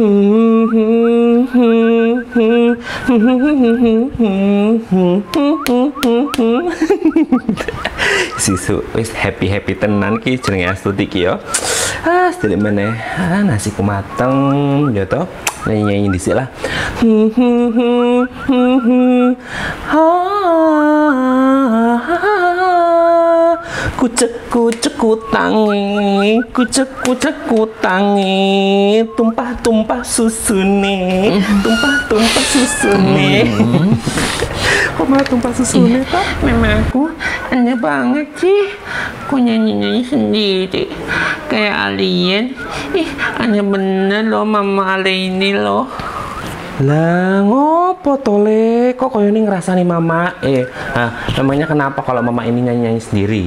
Sisu wis happy-happy tenan ki jenenge Astuti ki ya. Ah, sedek meneh. Ah, nasiku mateng ya to. Nyanyi-nyanyi dhisik lah. Kucek kucek kutangi, kucek kucek kutangi, tumpah tumpah susune, tumpah tumpah susune. Kok malah tumpah susune toh? Mamaku aneh banget sih Kok nyanyi-nyanyi sendiri Kayak alien Ih aneh bener loh mama Ale ini loh Lah ngopo tole? Kok koyo ini ngerasani mama? Eh, ah, namanya kenapa kalau mama ini nyanyi-nyanyi sendiri?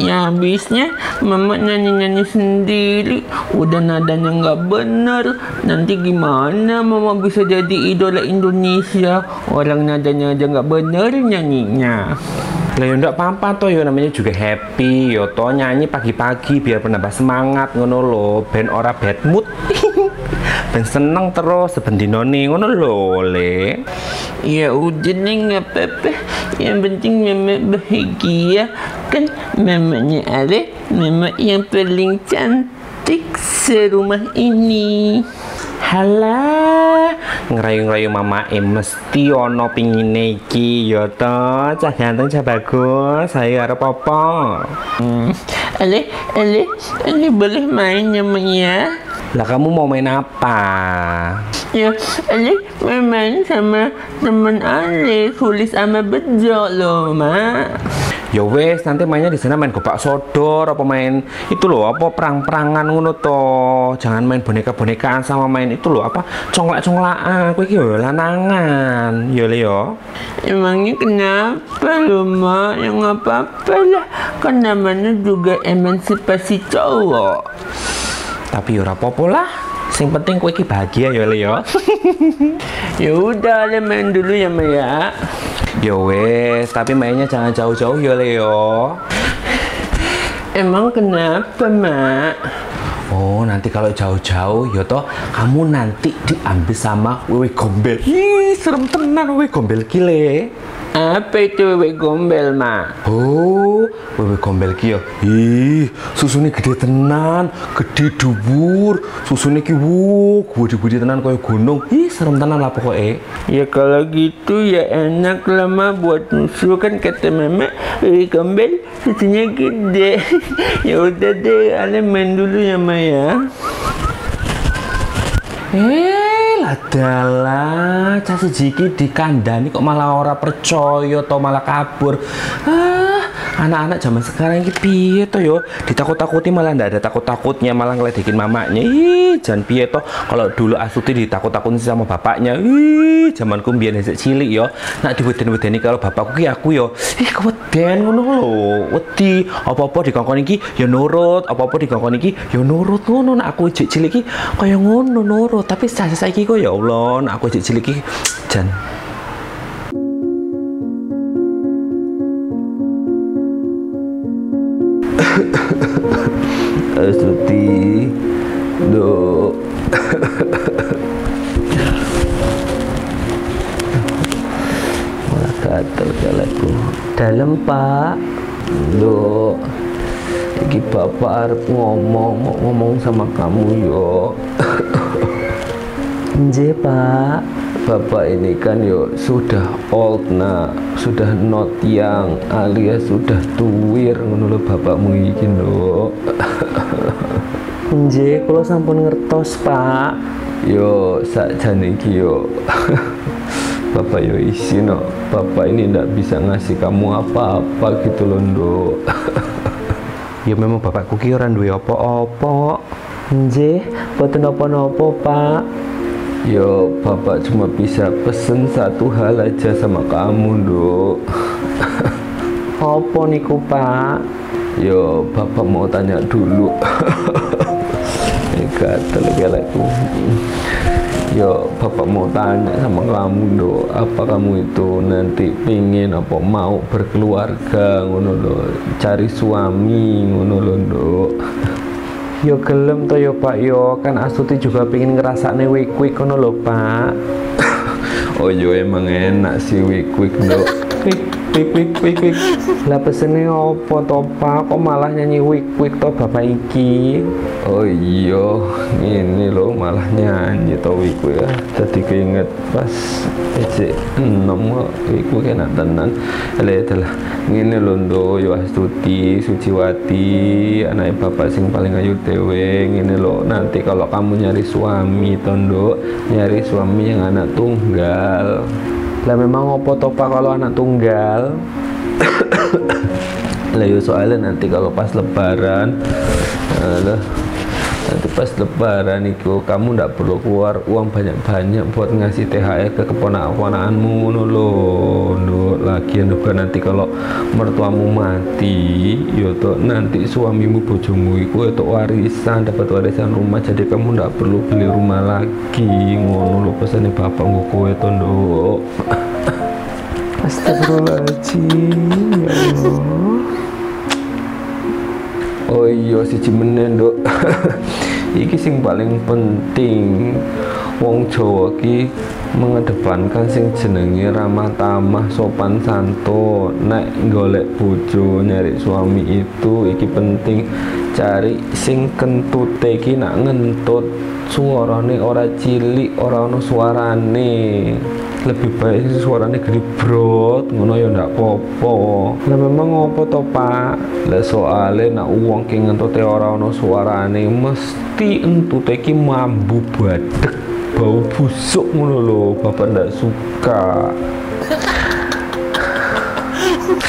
Ya habisnya mama nyanyi-nyanyi sendiri. Udah nadanya nggak bener. Nanti gimana mama bisa jadi idola Indonesia? Orang nadanya aja nggak bener nyanyinya Lah ya ndak apa-apa toh ya namanya juga happy ya toh nyanyi pagi-pagi biar menambah semangat ngono lho. Ben ora bad mood. ben seneng terus sebendinone ngono lho le. Ya udah nih nggak apa-apa. Yang penting mama bahagia Kan? Mamanya Ale Mama yang paling cantik serumah ini. Halah, ngerayu-ngerayu mama e mesti ono pingine iki ya toh cah ganteng cah bagus ayo arep apa? hmm. Ale, Ale, Ale boleh main sama ya Lah kamu mau main apa? Ya, mau main sama temen Ale Sulis sama Bejo loh, Mak Ya wes nanti mainnya di sana main gobak sodor apa main itu loh apa perang-perangan ngono toh. Jangan main boneka-bonekaan sama main itu loh apa conglak-conglakan. Kowe iki yo lanangan. Ya le yo. Emangnya kenapa lo, Mak? Ya nggak apa-apa lah Kan namanya juga emansipasi cowok Tapi yo ora apa-apa lah. Sing penting kowe iki bahagia ya le yo. Ya udah, main dulu ya, Mak Ya wes, tapi mainnya jangan jauh-jauh ya le yo. Emang kenapa, Mak? Oh, nanti kalau jauh-jauh ya toh kamu nanti diambil sama wewe gombel. Ih, serem tenan wewe gombel kile. Apa itu wewe gombel, Mak? Oh, wewe gombel ki ya. Ih, susune gede tenan, gede dhuwur. Susune ki wuh, gede-gede tenan koyo gunung. Ih, serem tenan lah pokoke. Ya kalau gitu ya enak lah Mak buat musuh kan kata mama wewe gombel susunya gede. ya udah deh, Ale main dulu ya, Mak ya. Eh, lah dalah, cah sejiki dikandani kok malah ora percaya atau malah kabur. Ah, anak-anak zaman sekarang ini piye to yo? Ditakut-takuti malah ndak ada takut-takutnya, malah ngeledekin mamanya. Ih, jan piye to? Kalau dulu Astuti ditakut-takutin sama bapaknya. Ih, zamanku mbiyen cilik yo. Nak diweden-wedeni kalau bapakku ki aku yo. Ih, keweden ngono lho. Wedi, apa-apa dikongkon iki ya nurut, apa-apa dikongkon iki ya nurut ngono. Nak aku cilik iki kaya ngono nurut. Tapi saya saiki kok ya Allah, nak aku cilik iki jan Astuti, do. Gatel kalaku. Dalam pak, do. Iki bapak arep ngomong, ngomong sama kamu yo. Nje pak, bapak ini kan yo sudah old nak, sudah not young alias sudah tuwir ngono lho bapakmu iki lho. Nje, kula sampun ngertos, Pak. Yo sakjane iki yo. Bapak yo isi no. Bapak ini ndak bisa ngasih kamu apa-apa gitu loh, Nduk. ya memang bapakku ki ora duwe apa-apa. Nje, boten apa-apa, Pak. Yo, bapak cuma bisa pesen satu hal aja sama kamu, Nduk. apa niku, Pak? Yo, bapak mau tanya dulu. Gatel kelekku. Yo, bapak mau tanya sama kamu, Nduk. Apa kamu itu nanti pingin apa mau berkeluarga ngono lho, cari suami ngono lho, Nduk. Yo gelem to yo Pak yo, kan Astuti juga pengen ngerasakne wik-wik kono lho Pak. oh yo emang enak sih. Wik wik wik wik wik. Lah pesene opo to Pak? Kok malah nyanyi wik-wik to Bapak iki? Oh iya, ini loh malah nyanyi to wik-wik ya. Tadi keinget pas ece enom kok wik-wik enak tenan. Lah itulah. Ngene lho nduk yo Astuti, Suciwati, anak bapak sing paling ayu dewe. Ngene lho, nanti kalau kamu nyari suami to nduk, nyari suami yang anak tunggal. Lah memang opo to Pak kalau anak tunggal? lah yo soalnya nanti kalau pas lebaran alah, nanti pas lebaran itu kamu ndak perlu keluar uang banyak-banyak buat ngasih THR ke keponakan-keponakanmu ngono lho Nduk. lagian juga nanti kalau mertuamu mati yo to nanti suamimu bojomu iku itu warisan dapat warisan rumah jadi kamu ndak perlu beli rumah lagi ngono lho pesane bapak nggo kowe to Nduk. Astagfirullahaladzim ya Allah Oh iya si Cimene nduk Iki sing paling penting. Wong Jawa ki mengedepankan sing jenenge ramah tamah sopan santun. Nek golek bojo nyari suami itu iki penting. Cari sing kentute ki nak ngentut suarane ora cilik ora ono suarane lebih baik sih suaranya gelibrot ngono ya ndak popo lah memang ngopo to pak? Lah soalnya nak uang ki ngentute ora ono suarane mesti entute ki mambu badek bau busuk ngono lho bapak ndak suka.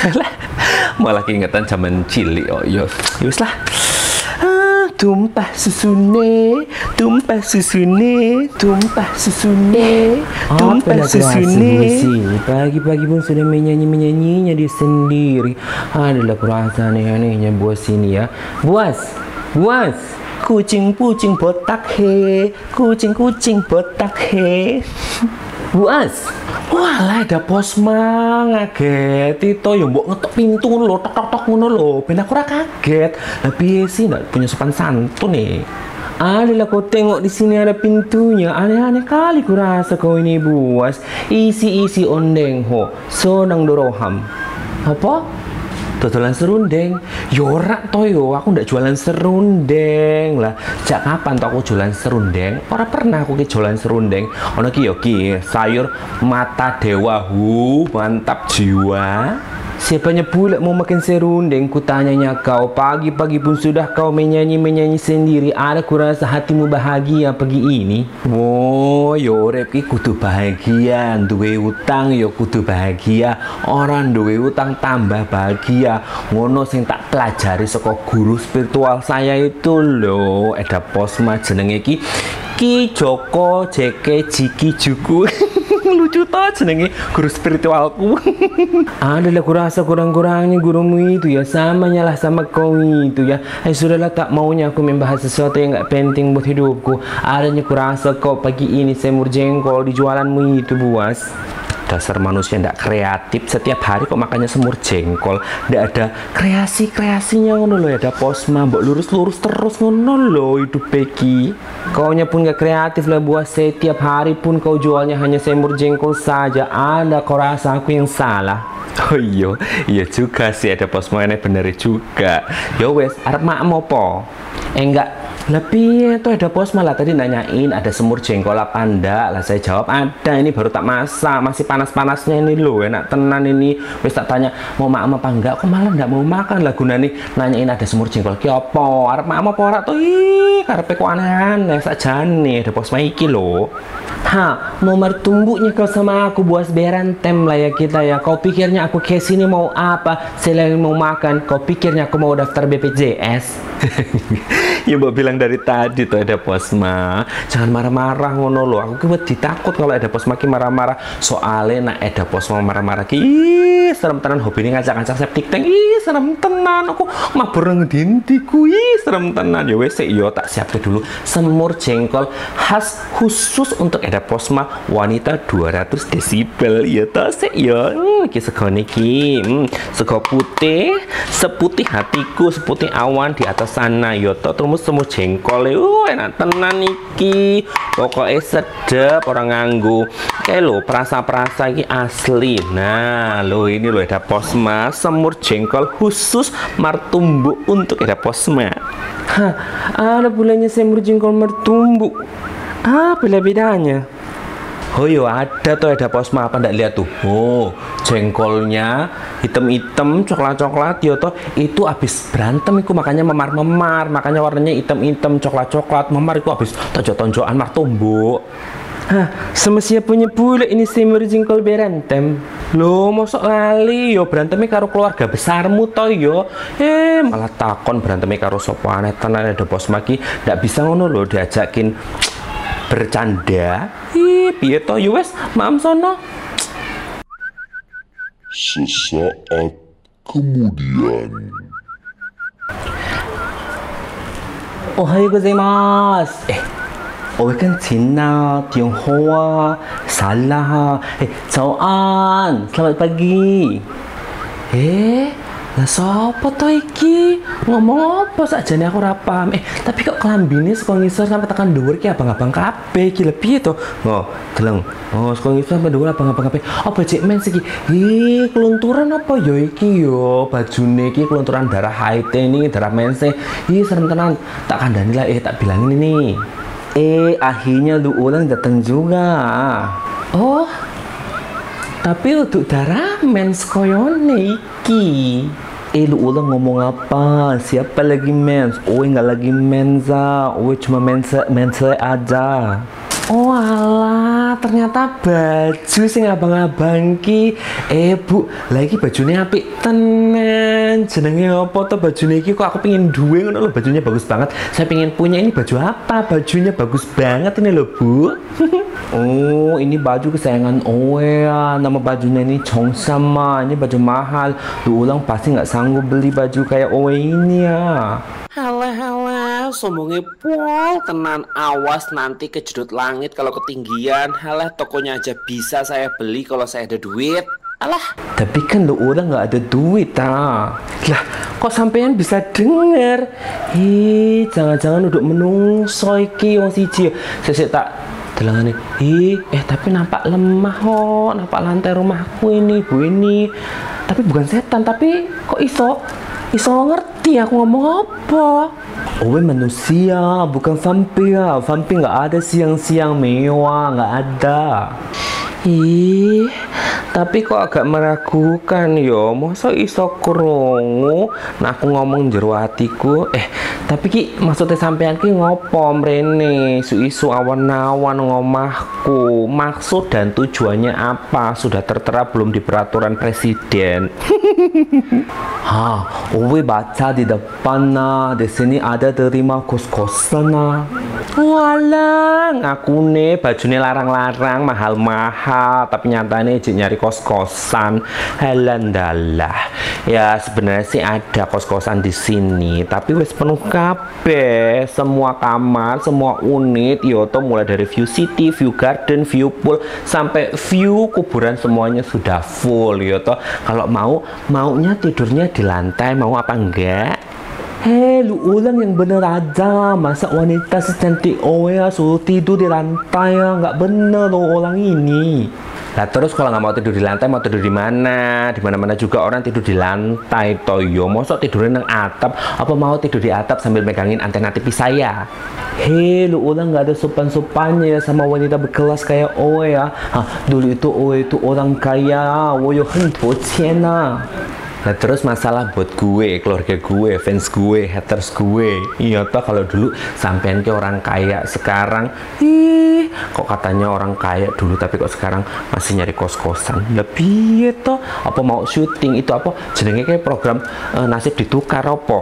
Malah keingetan zaman cilik oh iya yus lah. Ah, tumpah susune tumpah susune tumpah susune tumpah susune pagi-pagi pun sudah menyanyi menyanyinya dia sendiri. Adalah perasaan anehnya buas sini ya. Buas buas. Kucing-kucing botak he kucing-kucing botak he. Buas Walah ada posma ngaget. Itu ya mbok ngetok pintu lho tok tok tok ngono lho. Ben aku kaget. Lah piye sih? Ndak punya sopan santun nih Adalah kau tengok di sini ada pintunya. Aneh-aneh kali ku rasa kau ini buas Isi-isi ondeng ho. Sonang doroham. Apa? Dodolan serundeng. Yorak to yo Aku ndak jualan serundeng. Lah Sejak kapan to aku jualan serundeng? Orang pernah aku ki jualan serundeng. Ono ki yo ki Sayur mata dewa. Hu Mantap jiwa Siapanya pula mau makan serundeng Kutanyanya kau. Pagi-pagi pun sudah kau menyanyi-menyanyi sendiri. Ada kurasa hatimu bahagia pagi ini? Wow yo rep ki kudu bahagia. Duwe utang yo kudu bahagia. Orang duwe utang tambah bahagia. Ngono sing tak pelajari saka guru spiritual saya itu loh Ada posma jenenge ki Ki Joko JK Jiki Juku lucu toh jenenge guru spiritualku. Adalah kurasa kurang-kurangnya gurumu itu ya sama nyalah sama kau itu ya. Eh sudahlah tak maunya aku membahas sesuatu yang nggak penting buat hidupku. Adanya kurasa kau pagi ini semur jengkol di jualanmu itu buas dasar manusia tidak kreatif setiap hari kok makannya semur jengkol. Tidak ada kreasi kreasinya ngono loh ada posma mbok lurus lurus terus ngono loh hidup Becky kaunya pun gak kreatif lah buat setiap hari pun kau jualnya hanya semur jengkol saja. Ada kau rasa aku yang salah? Oh iya, iya juga sih ada posma ini bener juga. Yo wes, arep mak apa? Eh enggak, lebih itu ada pos malah tadi nanyain ada semur jengkol apa enggak lah saya jawab ada ini baru tak masak masih panas-panasnya ini loh enak tenan ini. Wis tak tanya mau makan apa enggak kok malah enggak mau makan? Lah guna nih nanyain ada semur jengkol ki apa? Arep makan apa ora tuh ih karepe kok aneh-aneh sakjane ada pos iki loh. Ha, mau mertumbuknya kau sama aku buat berantem lah ya kita ya. Kau pikirnya aku ke sini mau apa? Selain mau makan, kau pikirnya aku mau daftar BPJS? ya mbak bilang dari tadi tuh ada posma jangan marah-marah ngono lo aku kebet ditakut kalau ada posma ki marah-marah. Soalnya nak ada posma marah-marah ki ih serem tenan hobi ini ngajak-ngajak septic tank. Ih serem tenan aku. Mabur ngedintiku ih serem tenan ya wes yo tak siapin dulu. Semur jengkol khas khusus untuk ada posma wanita 200 desibel. Ya tas ya. Hmm, ki sego niki. Hmm, sego putih. Seputih hatiku seputih awan di atas sana. Yo to semut jengkol uh enak tenan iki. Pokoknya sedep orang nganggu. Kayak lo perasa-perasa ini asli. Nah lo ini lo ada posma. Semur jengkol khusus martumbu untuk ada posma. Hah, ada bulannya semur jengkol mertumbu. Apa bedanya? Oh yo ada tuh ada posma. Apa ndak lihat tuh? Oh jengkolnya hitam-hitam coklat-coklat yo toh. Itu habis berantem itu makanya memar-memar. Makanya warnanya hitam-hitam coklat-coklat memar itu habis tonjok-tonjokan martumbu Hah, semestinya punya pula ini semur jengkol berantem. Lo mosok lali yo berantemnya karo keluarga besarmu toh yo. Eh malah takon berantemnya karo sopo aneh tenan ada bos maki ndak bisa ngono lo diajakin bercanda. Ih, piye toh yo wes, maam sono. Sesaat kemudian. Ohayo gozaimasu. Eh, owe kan Cina, Tionghoa, salah. Eh, An, selamat pagi. Eh, lah sapa to iki? Ngomong apa sakjane aku ora paham. Eh, tapi kok klambine saka ngisor sampai tekan dhuwur ki abang-abang kabeh iki lho piye to? Oh, deleng. Oh, saka ngisor sampai dhuwur abang-abang kabeh. Apa cek men iki? Ih, kelunturan apa ya iki yo? Bajune iki kelunturan darah haite ini, darah mense. Ih, serem tenan. Tak kandani lah, eh tak bilangin ini. Eh, akhirnya lu ulang datang juga. Oh, tapi untuk darah mens koyone iki. Eh lu ulang ngomong apa? Siapa lagi mens? Oh nggak lagi mensa. Oh cuma mensa mensa aja. Oh alah, ternyata baju sing abang-abang ki. Eh bu, lagi bajunya apik tenan. Jenenge apa tuh bajunya iki kok aku pengen duwe ngono lho bajunya bagus banget. Saya pengen punya ini baju apa? Bajunya bagus banget ini loh bu. oh ini baju kesayangan Owe ya. Nama bajunya ini Chongsama. Ini baju mahal. Lu ulang pasti nggak sanggup beli baju kayak Owe ini ya. Halah halah, sombongnya pol tenan awas nanti kejedot langit kalau ketinggian. Halah tokonya aja bisa saya beli kalau saya ada duit. Alah, Tapi kan lu orang nggak ada duit ah. Lah, kok sampean bisa denger? Ih, jangan-jangan duduk menungso iki wong siji. Sesek tak delengane. Ih, eh tapi nampak lemah kok, nampak lantai rumahku ini, Bu ini. Tapi bukan setan, tapi kok iso iso ngerti aku ngomong apa? Oh, manusia, bukan vampir. Vampir nggak ada siang-siang mewah, nggak ada. Ih, tapi kok agak meragukan yo. Masa iso krungu nah aku ngomong jero hatiku. Eh, tapi ki maksudnya sampean ki ngopo mrene isu-isu awan-awan ngomahku. Maksud dan tujuannya apa? Sudah tertera belum di peraturan presiden? Hah, Uwe baca di depan nah, di sini ada terima kos-kosan nah. Walah, ngaku nih bajunya larang-larang, mahal-mahal, tapi nyatanya ijin nyari kos-kosan. Halandalah. Ya sebenarnya sih ada kos-kosan di sini, tapi wes penuh kabeh. Semua kamar, semua unit, yoto mulai dari view city, view garden, view pool, sampai view kuburan semuanya sudah full, yoto. Kalau mau, maunya tidurnya di lantai, mau apa enggak? Hei, lu ulang yang bener aja. Masa wanita secantik Oya suruh tidur di lantai ya? Nggak bener lo orang ini. Nah terus kalau nggak mau tidur di lantai, mau tidur di mana? Di mana-mana juga orang tidur di lantai, toyo. Mosok tidurnya nang atap? Apa mau tidur di atap sambil megangin antena TV saya? Hei, lu ulang nggak ada sopan-sopannya ya sama wanita berkelas kayak Oe ya. Hah, dulu itu Oe itu orang kaya, woyo hentu ciena. Nah terus masalah buat gue, keluarga gue, fans gue, haters gue Iya toh kalau dulu sampean ke orang kaya Sekarang, ih kok katanya orang kaya dulu Tapi kok sekarang masih nyari kos-kosan? Lebih toh, apa mau syuting itu apa? Jenenge kayak program eh, nasib ditukar apa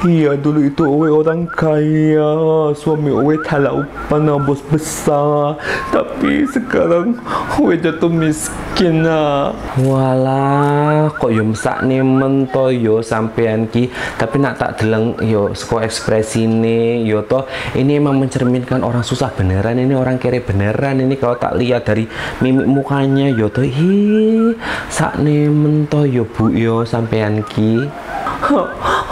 Iya dulu itu Owe orang kaya. Suami Owe talaupan bos besar. Tapi sekarang Owe jatuh miskin ah. Walah kok yo mesak nemen to yo sampean ki. Tapi nak tak deleng yo seko ekspresi ini yo toh Ini emang mencerminkan orang susah beneran. Ini orang kere beneran. Ini kalau tak lihat dari mimik mukanya yo toh Hi sak nemen to yo bu yo sampean ki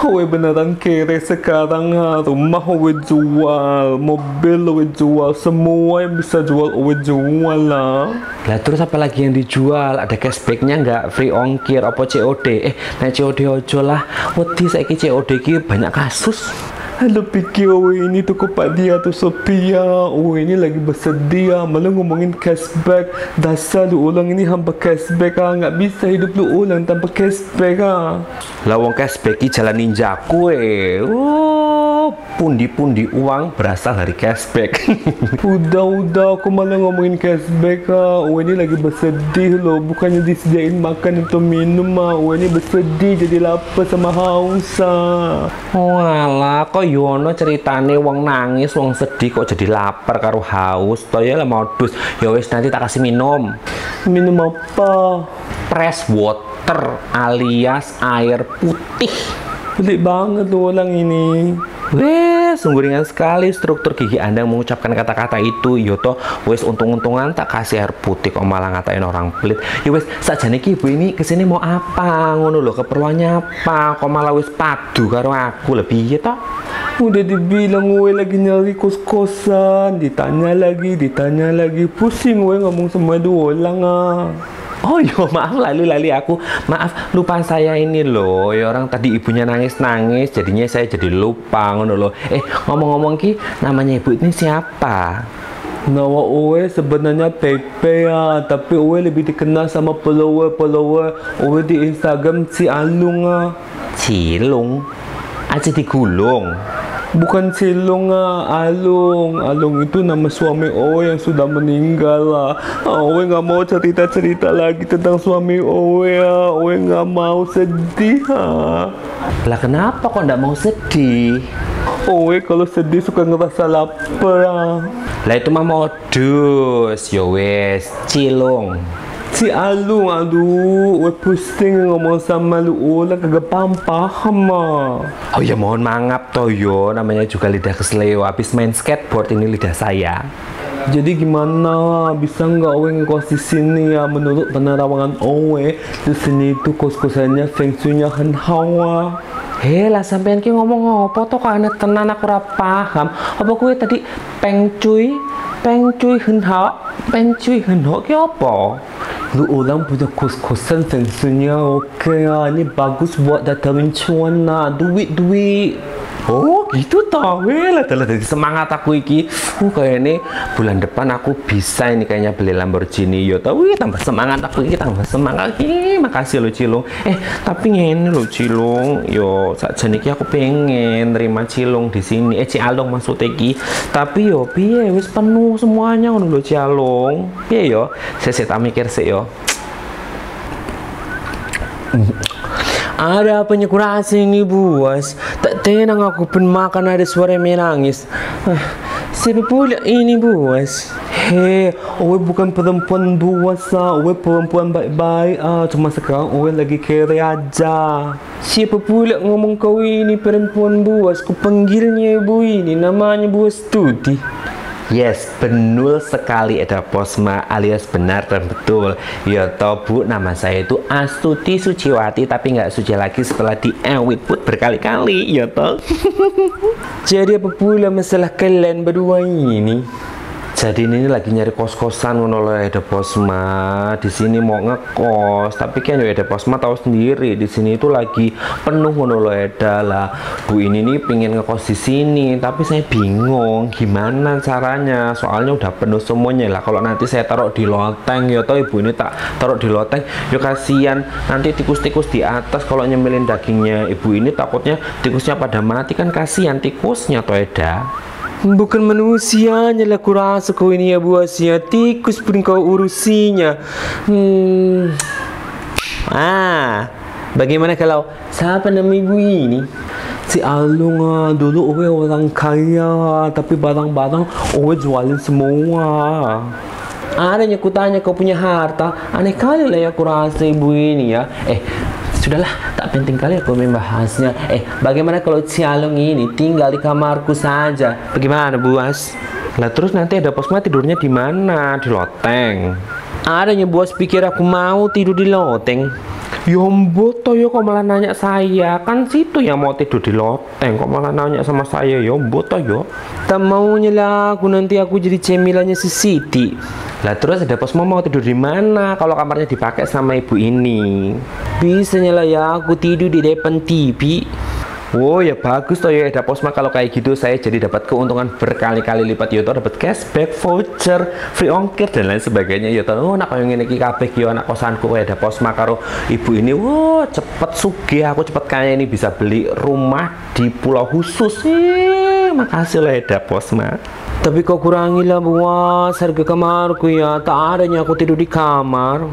Owe beneran kere sekarang. Rumah owe jual, mobil owe jual, semua yang bisa jual owe jual lah. Lah terus apa lagi yang dijual? Ada cashbacknya nggak? Free ongkir apa COD? Eh, naik COD ojo lah. Wedi saiki COD ki banyak kasus. Halo pikir oh ini toko Pak Dia tu Sophia. Oh ini lagi bersedia. Malah ngomongin cashback. Dasar lu ulang ini hamba cashback ah. Nggak bisa hidup lu ulang tanpa cashback ah. Lawang cashback ni jalan ninja aku eh Oh pundi-pundi uang berasal dari cashback. Udah-udah aku malah ngomongin cashback ah ini lagi bersedih loh. Bukannya disediain makan atau minum ah ini bersedih jadi lapar sama haus ah Walah kok yono ceritane wong nangis wong sedih kok jadi lapar karo haus? To ya lah modus. Ya wis nanti tak kasih minum. Minum apa? Press water alias air putih. Pelik banget tuh orang ini Weh, sungguh ringan sekali struktur gigi Anda mengucapkan kata-kata itu. Yoto, wes untung-untungan tak kasih air putih kok malah ngatain orang pelit. Ya wes, saja nih ibu ini ke sini mau apa? Ngono loh, keperluannya apa? Kok malah wes padu karo aku lebih ya toh? Udah dibilang gue lagi nyari kos-kosan, ditanya lagi, ditanya lagi, pusing gue ngomong sama dua orang ah. Oh iya maaf lalu lali aku maaf lupa saya ini loh. Ya orang tadi ibunya nangis nangis jadinya saya jadi lupa ngono loh. Eh ngomong-ngomong ki namanya ibu ini siapa? Nama Owe sebenarnya Pepe ya, tapi Owe lebih dikenal sama follower-follower Owe di Instagram si Alung ah. Cilung? Aja digulung Bukan Silong ah, Alung. Alung itu nama suami Owe yang sudah meninggal lah. Ah, Owe nggak mau cerita-cerita lagi tentang suami Owe ah. Owe nggak mau sedih ah. Lah kenapa kok ndak mau sedih? Owe kalau sedih suka ngerasa lapar ah. Lah itu mah modus Ya wes Cilung Si Alung, aduh, Owe pusing ngomong sama lu. Ulang kagak paham paham ah. Oh ya mohon mangap Toyo Namanya juga lidah kesleo. Habis main skateboard ini lidah saya. Jadi gimana? Bisa nggak Owe ngekos di sini ya? Menurut penerawangan Owe di sini itu kos-kosannya feng shui-nya hen hawa. Hei lah sampean ki ngomong apa toh? Kok aneh tenan aku ora paham. Apa kuwi tadi pengcuy pengcuy henha pengcuy henho ki apa? Lu orang punya kos-kosan feng shui-nya oke ya. Ini bagus buat datangin cuan lah. Duit duit. Oh gitu toh. Lah telah jadi semangat aku iki. Uh, kayak ini bulan depan aku bisa ini kayaknya beli Lamborghini yo tau wih tambah semangat aku iki tambah semangat. Iki makasih lo Cilung. Eh tapi ngene lo Cilung. Yo saat iki aku pengen terima Cilung di sini. Eh Cialong maksudnya iki. Tapi yo piye? Wis penuh semuanya ngono lo Cialong piye yo? Saya saya tak mikir sih yo. Ada apanya kurasa ini buas tenang aku pun makan ada suara menangis ah, Siapa pula ini buas Hei, Owe bukan perempuan buas ah. Owe perempuan baik-baik ah. Cuma sekarang Owe lagi kere aja. Siapa pula ngomong kau ini perempuan buas Ku panggilnya ibu ini namanya buas Tuti Yes, benar sekali ada Posma alias benar dan betul. Ya toh bu, nama saya itu Astuti Suciwati tapi nggak suci lagi setelah di awit put berkali-kali. Ya toh. Jadi apa pula masalah kalian berdua ini? Jadi ini lagi nyari kos-kosan ngono loh ada Posma. Di sini mau ngekos, tapi kan ada Posma tahu sendiri di sini itu lagi penuh ngono ada lah. Bu ini nih pingin ngekos di sini, tapi saya bingung gimana caranya. Soalnya udah penuh semuanya lah. Kalau nanti saya taruh di loteng ya toh ibu ini tak taruh di loteng, ya kasihan nanti tikus-tikus di atas kalau nyemilin dagingnya ibu ini takutnya tikusnya pada mati kan kasihan tikusnya toh ada. Bukan manusianya lah kurasa kau ini ya buasnya Tikus pun kau urusinya Hmm Ah Bagaimana kalau Siapa nama ibu ini? Si Alung ah, dulu Owe orang kaya, tapi barang-barang Owe jualin semua. Adanya ku tanya kau punya harta Aneh kali lah ya kurasa ibu ini ya Eh Sudahlah, tak penting kali aku membahasnya. Eh, bagaimana kalau Cialong ini tinggal di kamarku saja? Bagaimana, Buas? Lah terus nanti ada posma tidurnya di mana? Di loteng. Adanya Buas pikir aku mau tidur di loteng. Yombo to yo kok malah nanya saya kan situ yang mau tidur di loteng kok malah nanya sama saya Yombo to yo tak maunya lah aku nanti aku jadi cemilannya si Siti lah terus ada pos mau tidur di mana kalau kamarnya dipakai sama ibu ini bisanya lah ya aku tidur di depan TV Oh ya bagus toh ya ada posma kalau kayak gitu saya jadi dapat keuntungan berkali-kali lipat ya toh dapat cashback, voucher, free ongkir dan lain sebagainya ya toh. Oh nak yang ini kabeh yo anak kosanku kayak ada posma karo ibu ini. Wah cepet sugih aku cepet kaya ini bisa beli rumah di pulau khusus. Eh, makasih lah ada posma. Tapi kok kurangilah buat harga kamarku ya tak adanya aku tidur di kamar.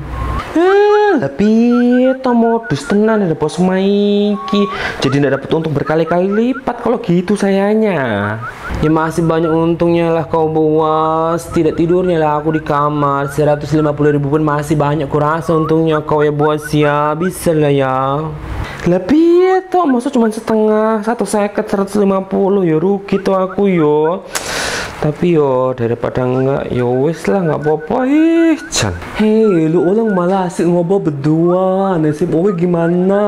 Eh, lebih to modus tenan ada bos maiki. Jadi tidak dapat untung berkali-kali lipat kalau gitu sayanya. Ya masih banyak untungnya lah kau buas. Tidak tidurnya lah aku di kamar. 150 ribu pun masih banyak kurasa untungnya kau ya bos ya. Bisa lah ya. Lebih to, masa cuma setengah, satu seket 150 ya rugi tuh aku yo tapi yo daripada enggak yo wes lah nggak apa-apa. Ih Chan hei lu orang malah asik ngobrol berdua. Nasib owe gimana?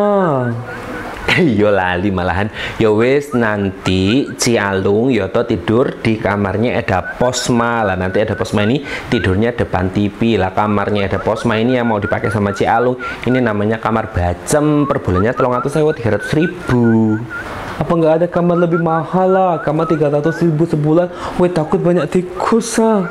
Yo lali malahan. Yo wes nanti Cialung yo to tidur di kamarnya ada posma. Lah nanti ada posma ini tidurnya depan TV lah kamarnya ada posma ini yang mau dipakai sama Cialung ini namanya kamar bacem. Per bulannya tolong atau saya 300 ribu apa nggak ada kamar lebih mahal lah? Kamar 300 ribu sebulan. Weh takut banyak tikus ah.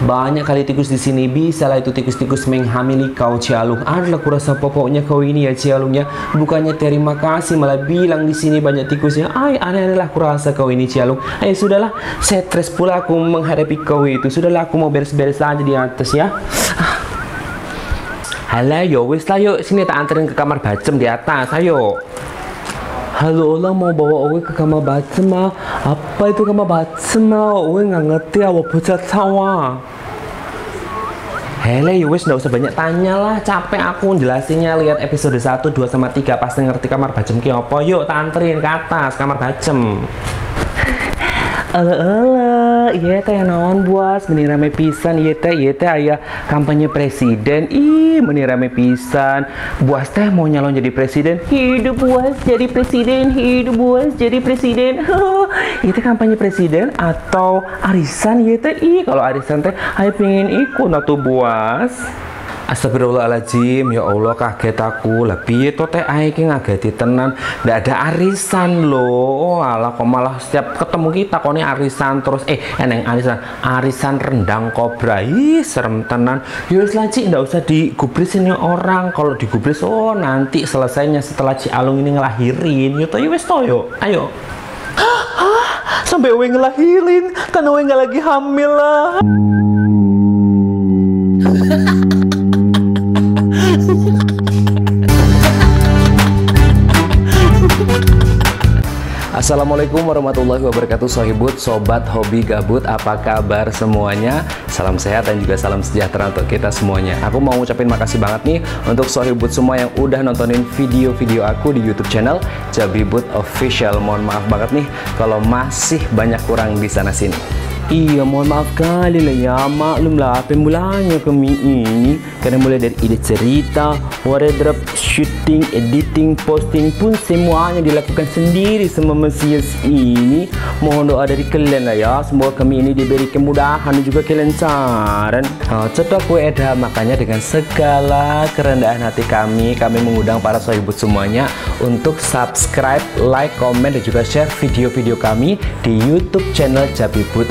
Banyak kali tikus di sini. Bisa lah itu tikus-tikus menghamili kau Cialung. Adalah kurasa pokoknya kau ini ya Cialung ya. Bukannya terima kasih malah bilang di sini banyak tikusnya ay aneh lah kurasa kau ini Cialung. Ayo sudahlah. Stres pula aku menghadapi kau itu. Sudahlah aku mau beres-beres aja di atas ya. Halo, yo wis lah yuk. Sini tak anterin ke kamar bacem di atas. Ayo Halo orang mau bawa Owe ke kamar ah. Apa itu kamar bacem ah? Owe nggak ngerti ah, bocah cawa. Hele, wes nggak usah banyak tanya lah, capek aku jelasinnya lihat episode 1, 2, sama 3 pasti ngerti kamar bacem ki apa Yuk, tak anterin ke atas kamar bacem Ala, iya teh naon buas, meni rame pisan, iya teh, iya teh ayah kampanye presiden, ih meni rame pisan, buas teh mau nyalon jadi presiden, hidup buas jadi presiden, hidup buas jadi presiden, iya teh kampanye presiden atau arisan, iya teh, ih kalau arisan teh, ayah pengen ikut atau buas. Astagfirullahaladzim, ya Allah kaget aku. Lebih itu teh? Aiki ngageti tenan. Nggak ada arisan loh oh, alah kok malah setiap ketemu kita kok nih arisan terus. Eh eneng arisan. Arisan rendang kobra. Ih serem tenan. Yus lah Ci nggak usah digubrisin ya orang. Kalau digubris oh nanti selesainya setelah Ci Alung ini ngelahirin. Yuk toh wes toyo Ayo. Hah? Sampai Owe ngelahirin? Kan Owe nggak lagi hamil lah Assalamualaikum warahmatullahi wabarakatuh Sohibut, Sobat Hobi Gabut Apa kabar semuanya? Salam sehat dan juga salam sejahtera untuk kita semuanya. Aku mau ngucapin makasih banget nih Untuk Sohibut semua yang udah nontonin video-video aku di youtube channel Jabibut Official. Mohon maaf banget nih Kalau masih banyak kurang di sana-sini Iya mohon maaf kali lah ya. Maklum lah pemulanya kami ini. Karena mulai dari ide cerita Wardrobe, shooting, editing, posting pun Semuanya dilakukan sendiri sama Mesias ini. Mohon doa dari kalian lah ya. Semoga kami ini diberi kemudahan dan juga kelancaran. Nah, Cetok kue eda Makanya dengan segala kerendahan hati kami Kami mengundang para sohibut semuanya Untuk subscribe, like, komen dan juga share video-video kami Di youtube channel Jabibut